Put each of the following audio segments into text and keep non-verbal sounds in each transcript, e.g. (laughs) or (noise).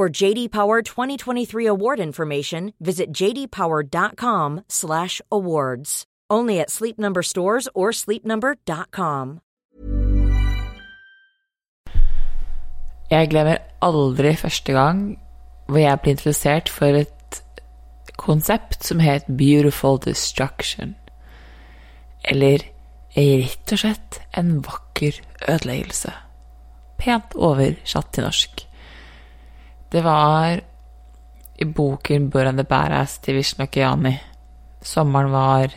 For JD Power 2023 award information, visit jdpower.com/awards. Only at Sleep Number stores or sleepnumber.com. Jeg glemmer aldri første gang hvor jeg ble introdusert for et konsept som het Beautiful Destruction. Eller rett og slett en vakker ødeleggelse. Pent oversatt til norsk. Det var i boken Burn the Badass til Vishnu Kiani. Sommeren var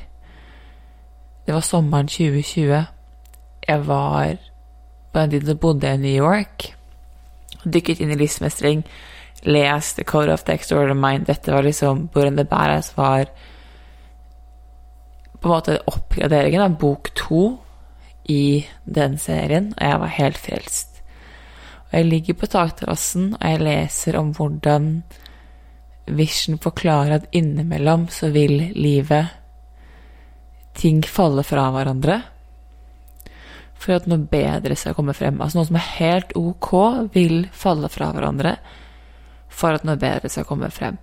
Det var sommeren 2020. Jeg var På den tiden bodde jeg i New York. Dykket inn i livsmestring. Leste Code of the Extraordinary Mind. Dette var liksom Burn the Badass var på en måte oppgraderingen av bok to i den serien, og jeg var helt frelst. Og jeg ligger på takterrassen, og jeg leser om hvordan Vision forklarer at innimellom så vil livet ting falle fra hverandre for at noe bedre skal komme frem. Altså noe som er helt ok, vil falle fra hverandre for at noe bedre skal komme frem.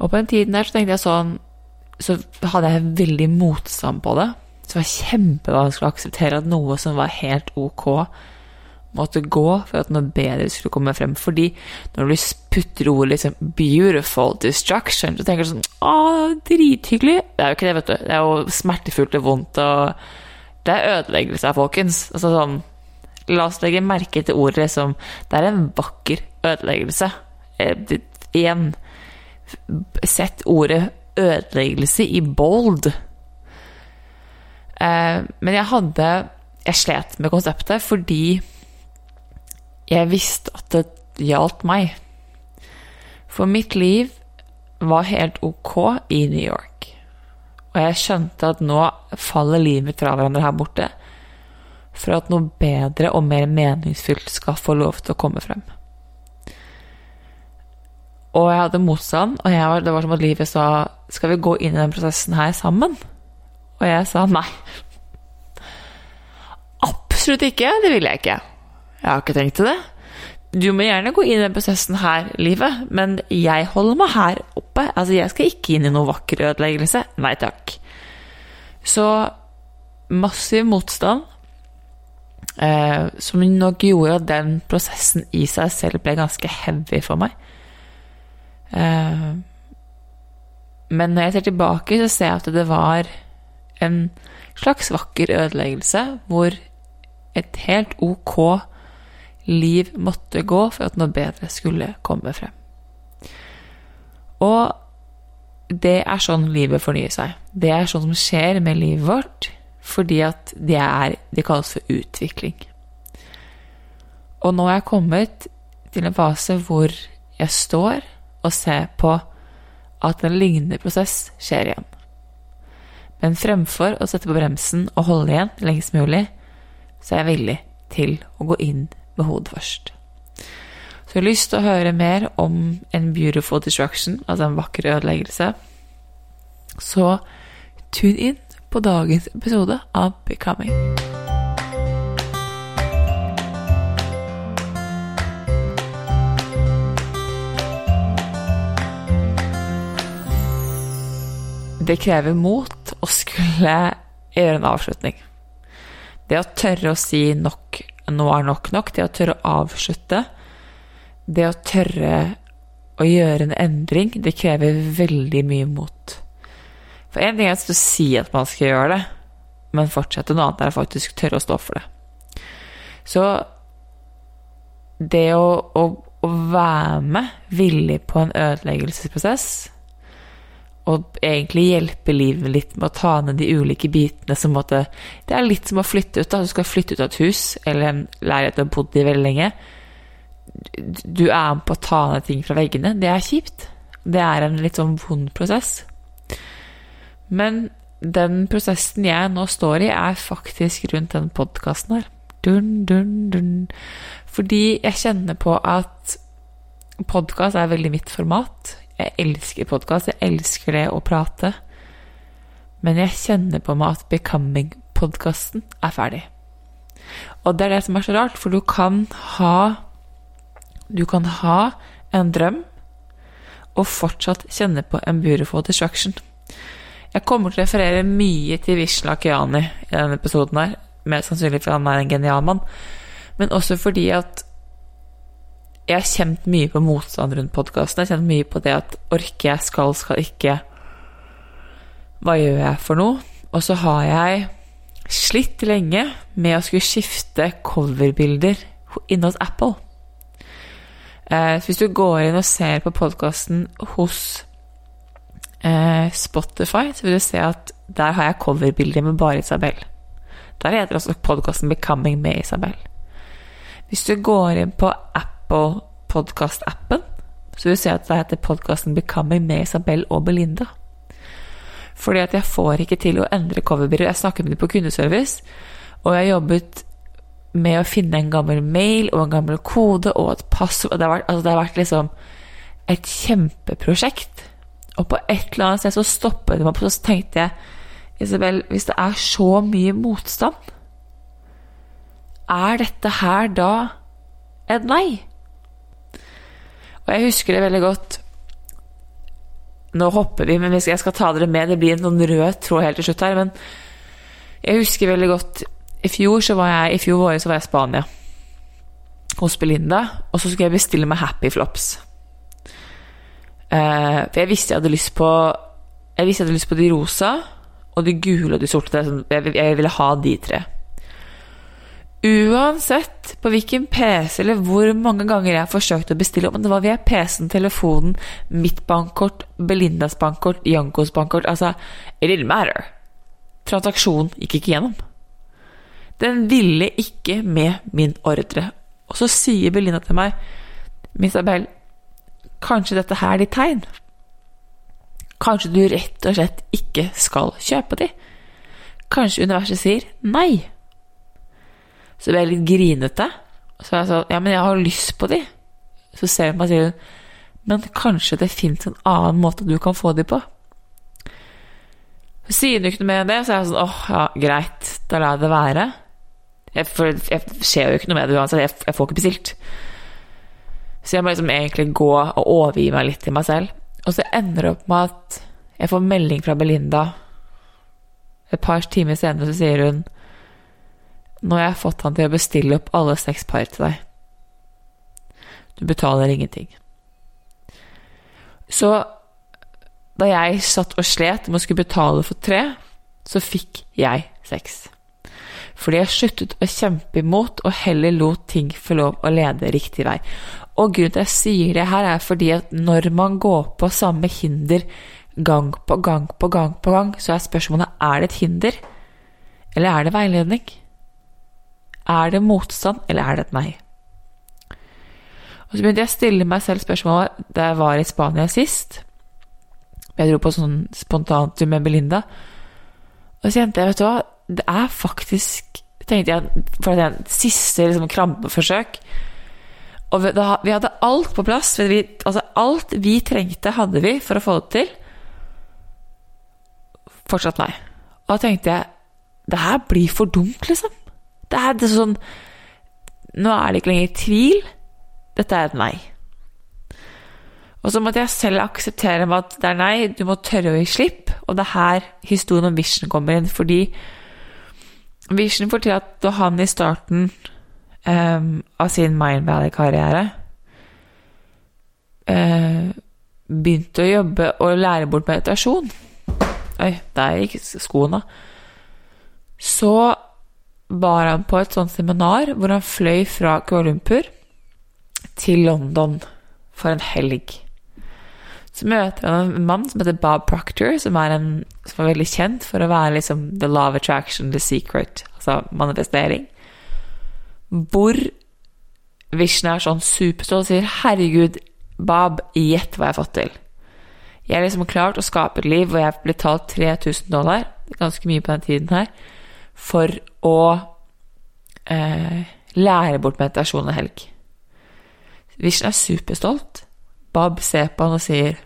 Og på den tiden der så tenkte jeg sånn Så hadde jeg veldig motstand på det. Så det var kjempevanskelig å akseptere at noe som var helt ok, måtte gå for at noe bedre skulle komme frem. Fordi når du putter ordet liksom 'beautiful destruction', så tenker du sånn 'Å, drithyggelig'. Det er jo ikke det, vet du. Det er jo smertefullt og vondt og Det er ødeleggelse, folkens. Altså sånn La oss legge merke til ordet liksom Det er en vakker ødeleggelse. Eh, Igjen Sett ordet ødeleggelse i bold. Eh, men jeg hadde Jeg slet med konseptet fordi jeg visste at det gjaldt meg. For mitt liv var helt ok i New York. Og jeg skjønte at nå faller livet mitt fra hverandre her borte. For at noe bedre og mer meningsfylt skal få lov til å komme frem. Og jeg hadde motstand, og var, det var som at livet sa Skal vi gå inn i den prosessen her sammen? Og jeg sa nei. Absolutt ikke. Det vil jeg ikke. Jeg har ikke tenkt til det. Du må gjerne gå inn i den prosessen her, livet, men jeg holder meg her oppe. Altså, jeg skal ikke inn i noe vakker ødeleggelse. Nei takk. Så massiv motstand, eh, som nok gjorde at den prosessen i seg selv ble ganske heavy for meg. Eh, men når jeg ser tilbake, så ser jeg at det var en slags vakker ødeleggelse hvor et helt ok liv måtte gå for at noe bedre skulle komme frem. Og det er sånn livet fornyer seg. Det er sånn som skjer med livet vårt, fordi at det er Det kalles for utvikling. Og nå er jeg kommet til en fase hvor jeg står og ser på at en lignende prosess skjer igjen. Men fremfor å sette på bremsen og holde igjen lengst mulig, så er jeg villig til å gå inn med hodet først. Så jeg har lyst til å høre mer om en beautiful destruction, altså en vakker ødeleggelse. Så tune inn på dagens episode av Becoming. Det krever mot å skulle gjøre en avslutning. Det å tørre å si nok, nå er nok nok, det å tørre å avslutte, det å tørre å gjøre en endring, det krever veldig mye mot. For én ting er å si at man skal gjøre det, men fortsette. Noe annet er å faktisk tørre å stå for det. Så det å, å, å være med villig på en ødeleggelsesprosess, og egentlig hjelpe livet litt med å ta ned de ulike bitene som måtte Det er litt som å flytte ut. da, Du skal flytte ut av et hus eller en leilighet du har bodd i veldig lenge du er med på å ta ned ting fra veggene. Det er kjipt. Det er en litt sånn vond prosess. Men den prosessen jeg nå står i, er faktisk rundt den podkasten her. Dun, dun, dun. Fordi jeg kjenner på at podkast er veldig mitt format. Jeg elsker podkast. Jeg elsker det å prate. Men jeg kjenner på meg at Becoming-podkasten er ferdig. Og det er det som er så rart, for du kan ha du kan ha en drøm og fortsatt kjenne på en beautiful distraction. Jeg kommer til å referere mye til Vishla Kiani i denne episoden her, mest sannsynlig fordi han er en genial mann, men også fordi at jeg har kjent mye på motstand rundt podkasten. Jeg har kjent mye på det at orker jeg, skal, skal ikke. Hva gjør jeg for noe? Og så har jeg slitt lenge med å skulle skifte coverbilder inne hos Apple. Eh, hvis du går inn og ser på podkasten hos eh, Spotify, så vil du se at der har jeg coverbilder med bare Isabel. Der heter også podkasten 'Becoming med Isabel'. Hvis du går inn på Apple Podcast-appen, så vil du se at det heter podkasten 'Becoming med Isabel og Belinda'. Fordi at jeg får ikke til å endre coverbilder. Jeg snakker med dem på kundeservice, og jeg har jobbet med å finne en gammel mail og en gammel kode og et passord. Det altså det har vært liksom et kjempeprosjekt. Og på et eller annet sted så stoppet det meg opp, og så tenkte jeg Isabel, hvis det er så mye motstand, er dette her da et nei? Og jeg husker det veldig godt Nå hopper vi, men jeg skal ta dere med. Det blir en sånn rød tråd helt til slutt her. Men jeg husker veldig godt i fjor så var jeg, i fjor vår så var jeg i Spania hos Belinda, og så skulle jeg bestille meg Happy Flops. Uh, for jeg visste jeg hadde lyst på Jeg visste jeg hadde lyst på de rosa og de gule og de sorte. Jeg, jeg ville ha de tre. Uansett på hvilken PC eller hvor mange ganger jeg har forsøkt å bestille Om det var via PC-en, telefonen, mitt bankkort, Belindas bankkort, Jankos bankkort Altså, it didn't matter. Transaksjonen gikk ikke gjennom. Den ville ikke med min ordre. Og så sier Belinda til meg, Isabel, kanskje dette her er ditt tegn? Kanskje du rett og slett ikke skal kjøpe de? Kanskje universet sier nei? Så ble jeg litt grinete. Så jeg sa ja, men jeg har lyst på de. Så ser hun meg og sier men kanskje det fins en annen måte du kan få de på? Sier hun ikke noe mer enn det, så er jeg sånn åh, ja, greit, da lar jeg det være. Jeg, for jeg skjer jo ikke noe med det uansett. Jeg, jeg får ikke bestilt. Så jeg må liksom egentlig gå og overgi meg litt til meg selv. Og så ender det opp med at jeg får melding fra Belinda. Et par timer senere så sier hun Nå har jeg fått han til å bestille opp alle seks par til deg. Du betaler ingenting. Så da jeg satt og slet med å skulle betale for tre, så fikk jeg seks fordi jeg sluttet å kjempe imot og heller lot ting få lov å lede riktig vei. Og grunnen til at jeg sier det her, er fordi at når man går på samme hinder gang på gang på gang på gang, så er spørsmålet er det et hinder, eller er det veiledning? Er det motstand, eller er det et nei? Og så begynte jeg å stille meg selv spørsmålet da jeg var i Spania sist. Jeg dro på sånn spontantur med Belinda. Og så kjente jeg, vet du hva, det er faktisk tenkte jeg, for det siste liksom, krampeforsøk. Og vi, da, vi, hadde alt på plass. Vi, altså, alt vi trengte, hadde vi for å få det til. Fortsatt nei. Og da tenkte jeg det her blir for dumt, liksom. Det er, det sånn Nå er det ikke lenger tvil. Dette er et nei. Og så måtte jeg selv akseptere med at det er nei, du må tørre å gi slipp. Og det er her historien om Vision kommer inn. Fordi Vision forteller at da han i starten um, av sin Mind Valley-karriere uh, begynte å jobbe og lære bort meditasjon Oi, der gikk skoene. Så var han på et sånt seminar hvor han fløy fra Kuala Lumpur til London for en helg. Så møter han en mann som heter Bob Proctor, som er, en, som er veldig kjent for å være liksom the of attraction, the secret, altså manifestering. Hvor Vishnu er sånn superstolt og sier 'Herregud, Bob, gjett hva jeg har fått til'. Jeg har liksom klart å skape et liv hvor jeg blir talt 3000 dollar, ganske mye på den tiden her, for å eh, lære bort meditasjon en helg. Vision er superstolt. Bab ser på han og sier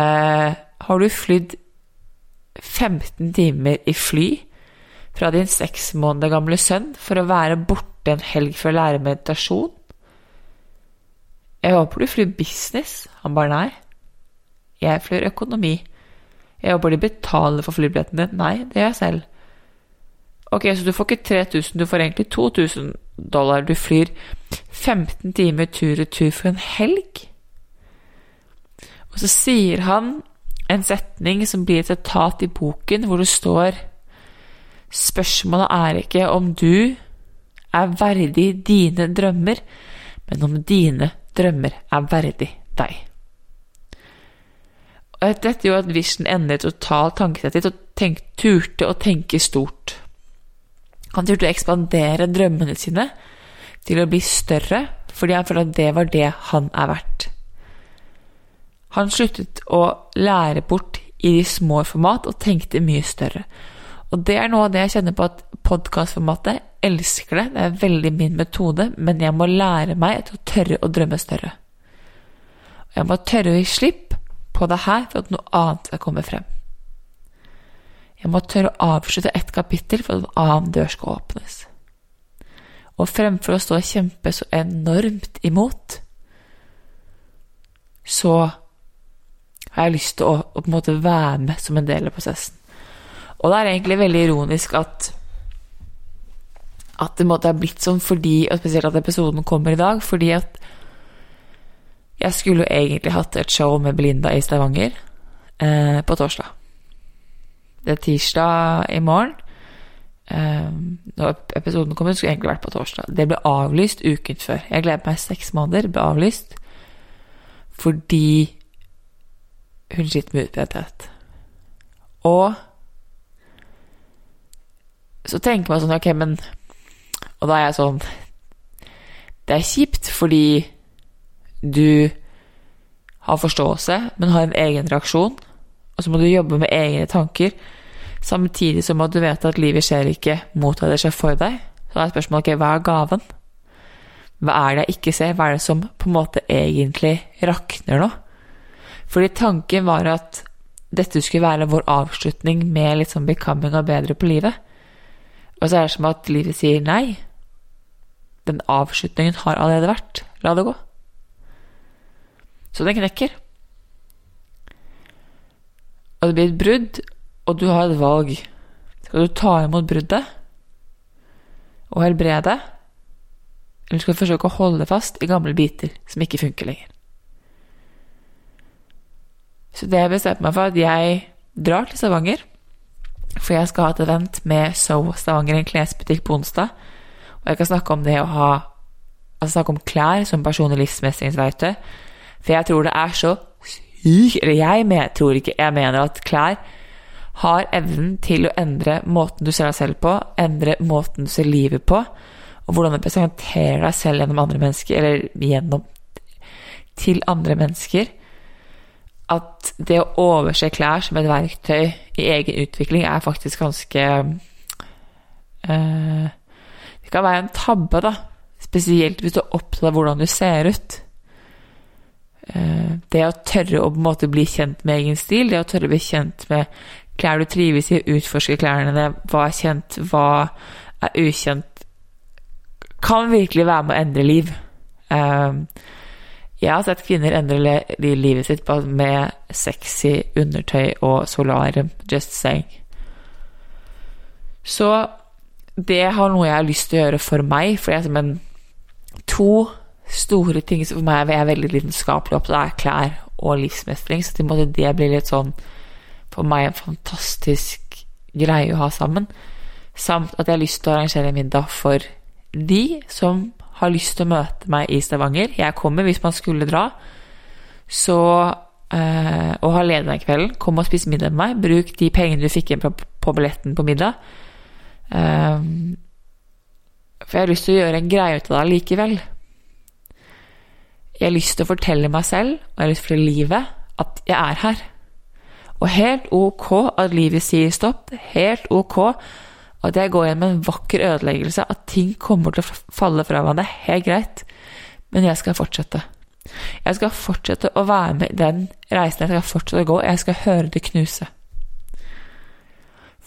eh, Har du flydd 15 timer i fly fra din seks måneder gamle sønn for å være borte en helg for å lære meditasjon? Jeg håper du flyr business. Han bare nei. Jeg flyr økonomi. Jeg håper de betaler for flybilletten din. Nei, det gjør jeg selv. Ok, så du får ikke 3000, du får egentlig 2000 dollar. Du flyr 15 timer tur-retur for en helg. Og så sier han en setning som blir et etat i boken, hvor det står Spørsmålet er ikke om du er verdig dine drømmer, men om dine drømmer er verdig deg. Dette gjorde at Vision endret totalt tankesettet og tenk, turte å tenke stort. Han turte å ekspandere drømmene sine til å bli større, fordi han følte at det var det han er verdt. Han sluttet å lære bort i de små format og tenkte mye større. Og det er noe av det jeg kjenner på at podkastformatet elsker det. Det er veldig min metode, men jeg må lære meg til å tørre å drømme større. Jeg må tørre å gi slipp på det her for at noe annet skal komme frem. Jeg må tørre å avslutte ett kapittel for at en annen dør skal åpnes. Og fremfor å stå og kjempe så enormt imot, så har jeg lyst til å, å, på en måte være med som en del av prosessen. Og det er egentlig veldig ironisk at at det måtte ha blitt sånn fordi, og spesielt at episoden kommer i dag, fordi at jeg skulle jo egentlig hatt et show med Belinda i Stavanger eh, på torsdag. Det er tirsdag i morgen. Eh, episoden kom ut, skulle egentlig vært på torsdag. Det ble avlyst uken før. Jeg gleder meg seks måneder. Ble avlyst fordi hun sliter med utbrenthet. Og så tenker man sånn Ok, men Og da er jeg sånn Det er kjipt fordi du har forståelse, men har en egen reaksjon. Og så må du jobbe med egne tanker Samtidig som at du vet at livet skjer ikke mot deg, det skjer for deg. Så er spørsmålet ok, hva er gaven? Hva er det jeg ikke ser? Hva er det som på en måte egentlig rakner nå? Fordi tanken var at dette skulle være vår avslutning med litt sånn becoming og bedre på livet. Og så er det som at livet sier nei. Den avslutningen har allerede vært. La det gå. Så den knekker. Og det blir et brudd, og du har et valg. Skal du ta imot bruddet og helbrede, eller skal du forsøke å holde fast i gamle biter som ikke funker lenger? Så det jeg bestemt meg for at jeg drar til Stavanger. For jeg skal ha et event med So Stavanger, en klesbutikk, på onsdag. Og jeg kan snakke om det å ha Altså snakke om klær som personlig livsmestringsverktøy. For jeg tror det er så Eller jeg tror ikke Jeg mener at klær har evnen til å endre måten du ser deg selv på, endre måten du ser livet på, og hvordan du presenterer deg selv gjennom andre mennesker, eller gjennom til andre mennesker. At det å overse klær som et verktøy i egen utvikling er faktisk ganske øh, Det kan være en tabbe, da. Spesielt hvis du er opptatt av hvordan du ser ut. Uh, det å tørre å på en måte bli kjent med egen stil, det å tørre å bli kjent med klær du trives i, utforske klærne dine, hva er kjent, hva er ukjent, kan virkelig være med å endre liv. Um, jeg har sett kvinner endre livet sitt med sexy undertøy og solarium, just saying. Så det har noe jeg har lyst til å gjøre for meg, for jeg som en to store ting som for meg er veldig lidenskapelig opptatt av, klær og livsmestring, så det blir litt sånn for meg en fantastisk greie å ha sammen. Samt at jeg har lyst til å arrangere middag for de som har lyst til å møte meg i Stavanger. Jeg kommer hvis man skulle dra. Så øh, Og har ledig den kvelden. Kom og spis middag med meg. Bruk de pengene du fikk inn på, på billetten på middag. Eh, for jeg har lyst til å gjøre en greie ut av det likevel. Jeg har lyst til å fortelle meg selv, og jeg har lyst til å fortelle livet, at jeg er her. Og helt ok at livet sier stopp. Helt ok at jeg går gjennom en vakker ødeleggelse, at ting kommer til å falle fra meg. Det er Helt greit. Men jeg skal fortsette. Jeg skal fortsette å være med i den reisen. Jeg skal fortsette å gå. Jeg skal høre det knuse.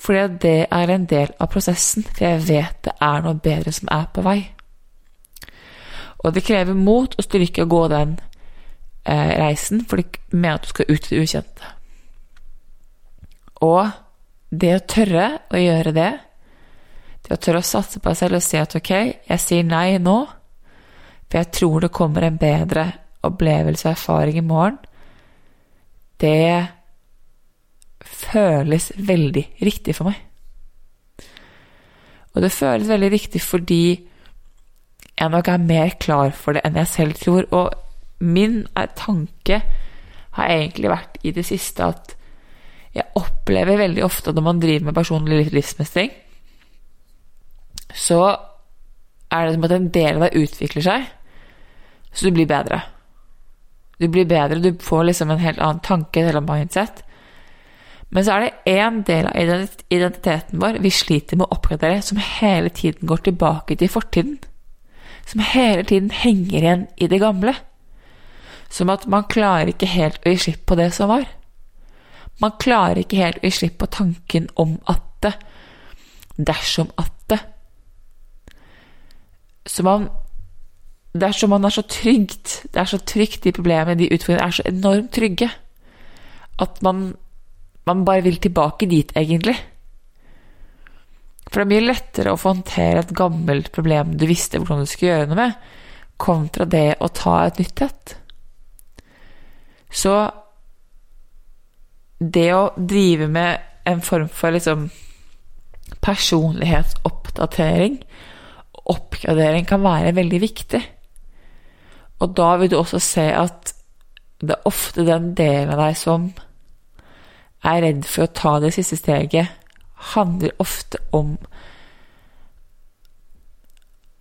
Fordi det er en del av prosessen, for jeg vet det er noe bedre som er på vei. Og det krever mot og styrke å gå den eh, reisen, for det mener at du skal ut i det ukjente. Og det å tørre å gjøre det, det å tørre å satse på seg selv og si at ok, jeg sier nei nå, for jeg tror det kommer en bedre opplevelse og erfaring i morgen, det føles veldig riktig for meg. Og det føles veldig riktig fordi jeg nok er mer klar for det enn jeg selv tror. Og min tanke har egentlig vært i det siste at jeg opplever veldig ofte når man driver med personlig livsmestring, så er det som at en del av deg utvikler seg, så du blir bedre. Du blir bedre, du får liksom en helt annen tanke, et helt annet mindset. Men så er det én del av identiteten vår vi sliter med å oppgradere, som hele tiden går tilbake til fortiden. Som hele tiden henger igjen i det gamle. Som at man klarer ikke helt å gi slipp på det som var. Man klarer ikke helt å gi slipp på tanken om at det, dersom at det. Så man Dersom man er så trygt, det er så trygt, de problemene, de utfordringene, er så enormt trygge, at man, man bare vil tilbake dit, egentlig. For det er mye lettere å få håndtere et gammelt problem du visste hvordan du skulle gjøre noe med, kontra det å ta et nytt et. Så det å drive med en form for liksom personlighetsoppdatering, oppgradering, kan være veldig viktig. Og da vil du også se at det er ofte den delen av deg som er redd for å ta det siste steget, handler ofte om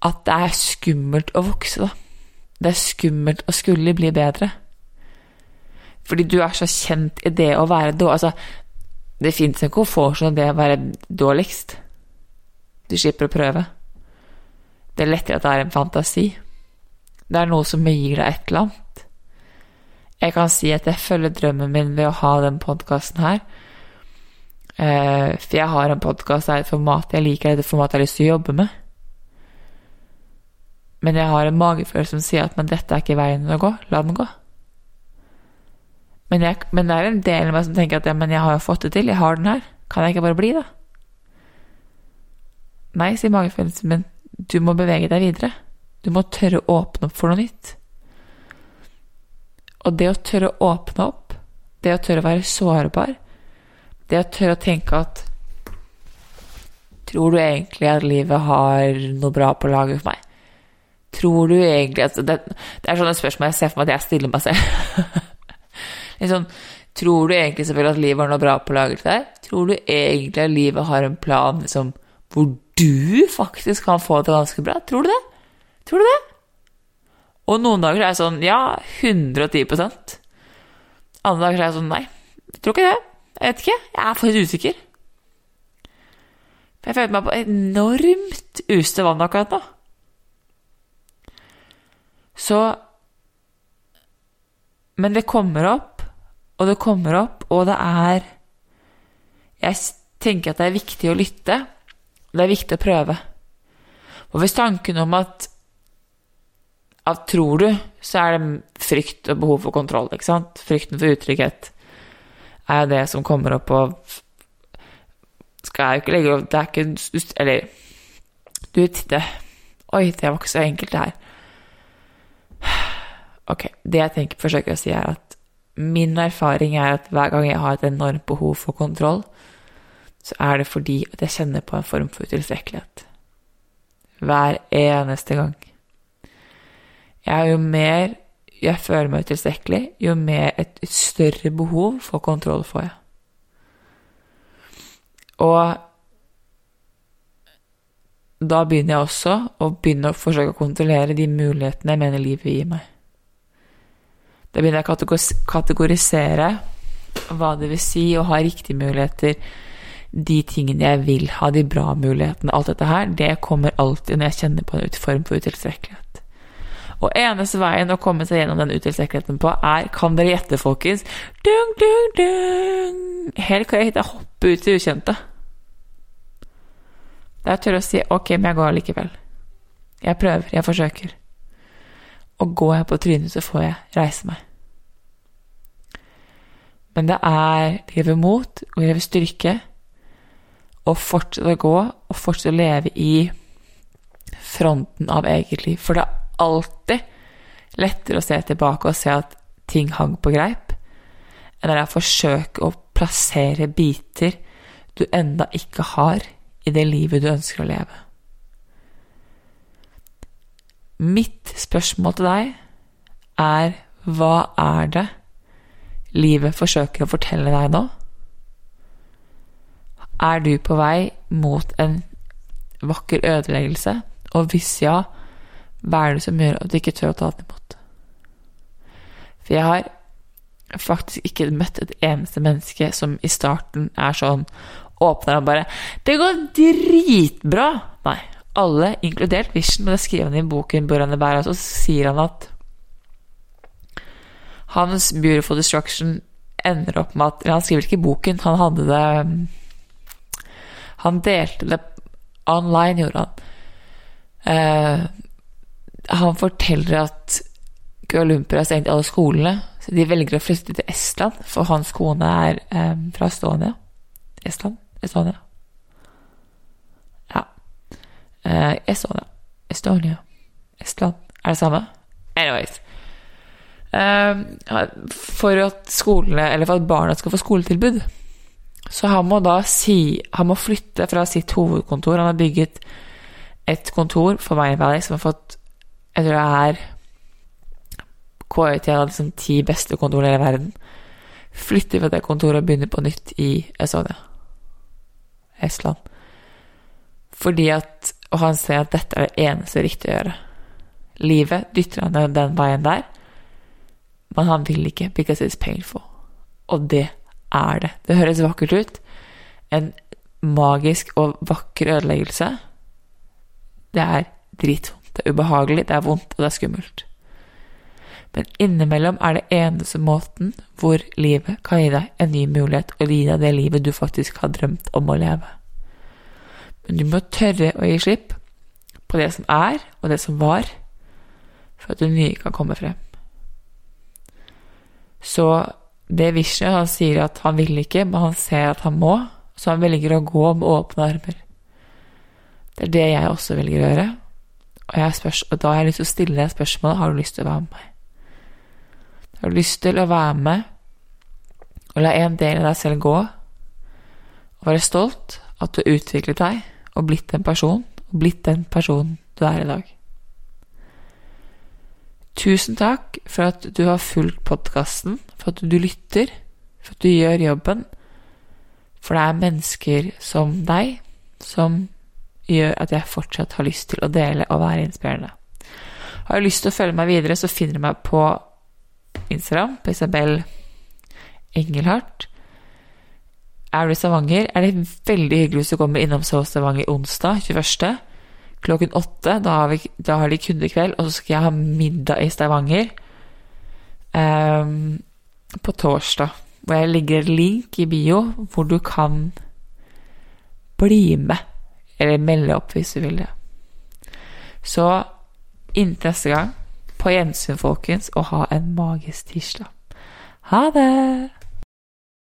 at det er skummelt å vokse, da. Det er skummelt å skulle bli bedre. Fordi du er så kjent i det å være dårlig Altså, det fins en komfort som det å være dårligst. Du slipper å prøve. Det er lettere at det er en fantasi. Det er noe som gir deg et eller annet. Jeg kan si at jeg følger drømmen min ved å ha den podkasten her. Uh, for jeg har en podkast, det er et format jeg liker, det er et format jeg har lyst til å jobbe med. Men jeg har en magefølelse som sier at men dette er ikke veien å gå, la den gå. Men, jeg, men, det er en del av meg som tenker at ja, men jeg har jo fått det til, jeg har den her. Kan jeg ikke bare bli, da? Nei, sier magefølelsen min, du må bevege deg videre. Du må tørre å åpne opp for noe nytt. Og det å tørre å åpne opp, det å tørre å være sårbar, det å tørre å tenke at Tror du egentlig at livet har noe bra på lager for meg? Tror du egentlig altså det, det er sånne spørsmål jeg ser for meg at jeg stiller meg selv. (laughs) liksom, tror du egentlig selvfølgelig at livet har noe bra på lager til deg? Tror du egentlig at livet har en plan liksom, hvor du faktisk kan få det ganske bra? Tror du det? Tror du det? Og noen dager er jeg sånn ja, 110% Andre dager er jeg sånn nei, jeg tror ikke det. Jeg vet ikke. Jeg er faktisk usikker. Jeg føler meg på enormt ustø vann akkurat nå. Så Men det kommer opp, og det kommer opp, og det er Jeg tenker at det er viktig å lytte. Det er viktig å prøve. Og hvis tanken om at at tror du, så er det frykt og behov for kontroll, ikke sant? Frykten for utrygghet er det som kommer opp og Skal jeg jo ikke legge opp Det er ikke Eller Du det Oi, det var ikke så enkelt, det her. Ok, det jeg tenker, forsøker å si, er at min erfaring er at hver gang jeg har et enormt behov for kontroll, så er det fordi at jeg kjenner på en form for utilstrekkelighet. Hver eneste gang. Jeg er jo mer jeg føler meg utilstrekkelig, jo mer et, større behov for kontroll får jeg. Og da begynner jeg også å begynne å forsøke å kontrollere de mulighetene jeg mener livet gir meg. Da begynner jeg å kategorisere hva det vil si å ha riktige muligheter, de tingene jeg vil ha, de bra mulighetene, alt dette her, det kommer alltid når jeg kjenner på en form for utilstrekkelighet. Og eneste veien å komme seg gjennom den utilstrekkeligheten på, er Kan dere gjette, folkens? Dung, dung, dung. Helt korrekt. Jeg hoppe ut i ukjente. Det er tørre å si ok, men jeg går likevel. Jeg prøver, jeg forsøker. Og går jeg på trynet, så får jeg reise meg. Men det er Det krever mot, og det krever styrke, å fortsette å gå og fortsette å leve i fronten av eget liv. For det alltid lettere å se tilbake og se at ting hang på greip, enn når jeg forsøker å plassere biter du enda ikke har i det livet du ønsker å leve. Mitt spørsmål til deg er hva er det livet forsøker å fortelle deg nå? Er du på vei mot en vakker ødeleggelse? Og hvis ja, hva er det som gjør at du ikke tør å ta den imot? For jeg har faktisk ikke møtt et eneste menneske som i starten er sånn Åpner og bare 'Det går dritbra!' Nei. Alle, inkludert Vision, men det skriver han i boken 'Bor han og så sier han at hans 'Beautiful Destruction' ender opp med at Han skriver ikke i boken, han hadde det Han delte det online, gjorde han. Han forteller at Kuala Lumpur har stengt alle skolene, så de velger å flytte til Estland, for hans kone er eh, fra Estonia. Estland? Estonia? Ja. Eh, Estonia. Estonia. Estland. Er det samme? Anyways. Eh, for at skolene, eller for at barna skal få skoletilbud, så han må da si Han må flytte fra sitt hovedkontor. Han har bygget et kontor for Mayan Valley som har fått jeg tror det er en av de liksom, ti beste kontorene i verden. Flytter fra det kontoret og begynner på nytt i Estonia. Estland. Fordi at Og han ser at dette er det eneste riktige å gjøre. Livet dytter han den veien der, men han vil ikke because it's painful. Og det er det. Det høres vakkert ut. En magisk og vakker ødeleggelse. Det er dritvondt. Det er ubehagelig, det er vondt, og det er skummelt. Men innimellom er det eneste måten hvor livet kan gi deg en ny mulighet, og gi deg det livet du faktisk har drømt om å leve. Men du må tørre å gi slipp på det som er, og det som var, for at det nye kan komme frem. Så det Vishnu han sier at han vil ikke, men han ser at han må, så han velger å gå med åpne armer. Det er det jeg også velger å gjøre, og, spørs, og, da har jeg lyst til å stille deg spørsmålet har du lyst til å være med meg. Har du lyst til å være med og la en del av deg selv gå, og være stolt at du har utviklet deg og blitt en person, og blitt den personen du er i dag? Tusen takk for at du har fulgt podkasten, for at du lytter, for at du gjør jobben. For det er mennesker som deg som gjør at jeg fortsatt har lyst til å dele og være inspirerende. Har du lyst til å følge meg videre, så finner du meg på Instagram, på Isabel Engelhardt. Er du i Stavanger, er det veldig hyggelig hvis du kommer innom Så Stavanger onsdag 21. klokken 8. Da har, vi, da har de kundekveld, og så skal jeg ha middag i Stavanger um, på torsdag. Hvor jeg legger link i bio hvor du kan bli med, eller melde opp hvis du vil det. Så inntil neste gang, på gjensyn, folkens, og ha en magisk tirsdag. Ha det!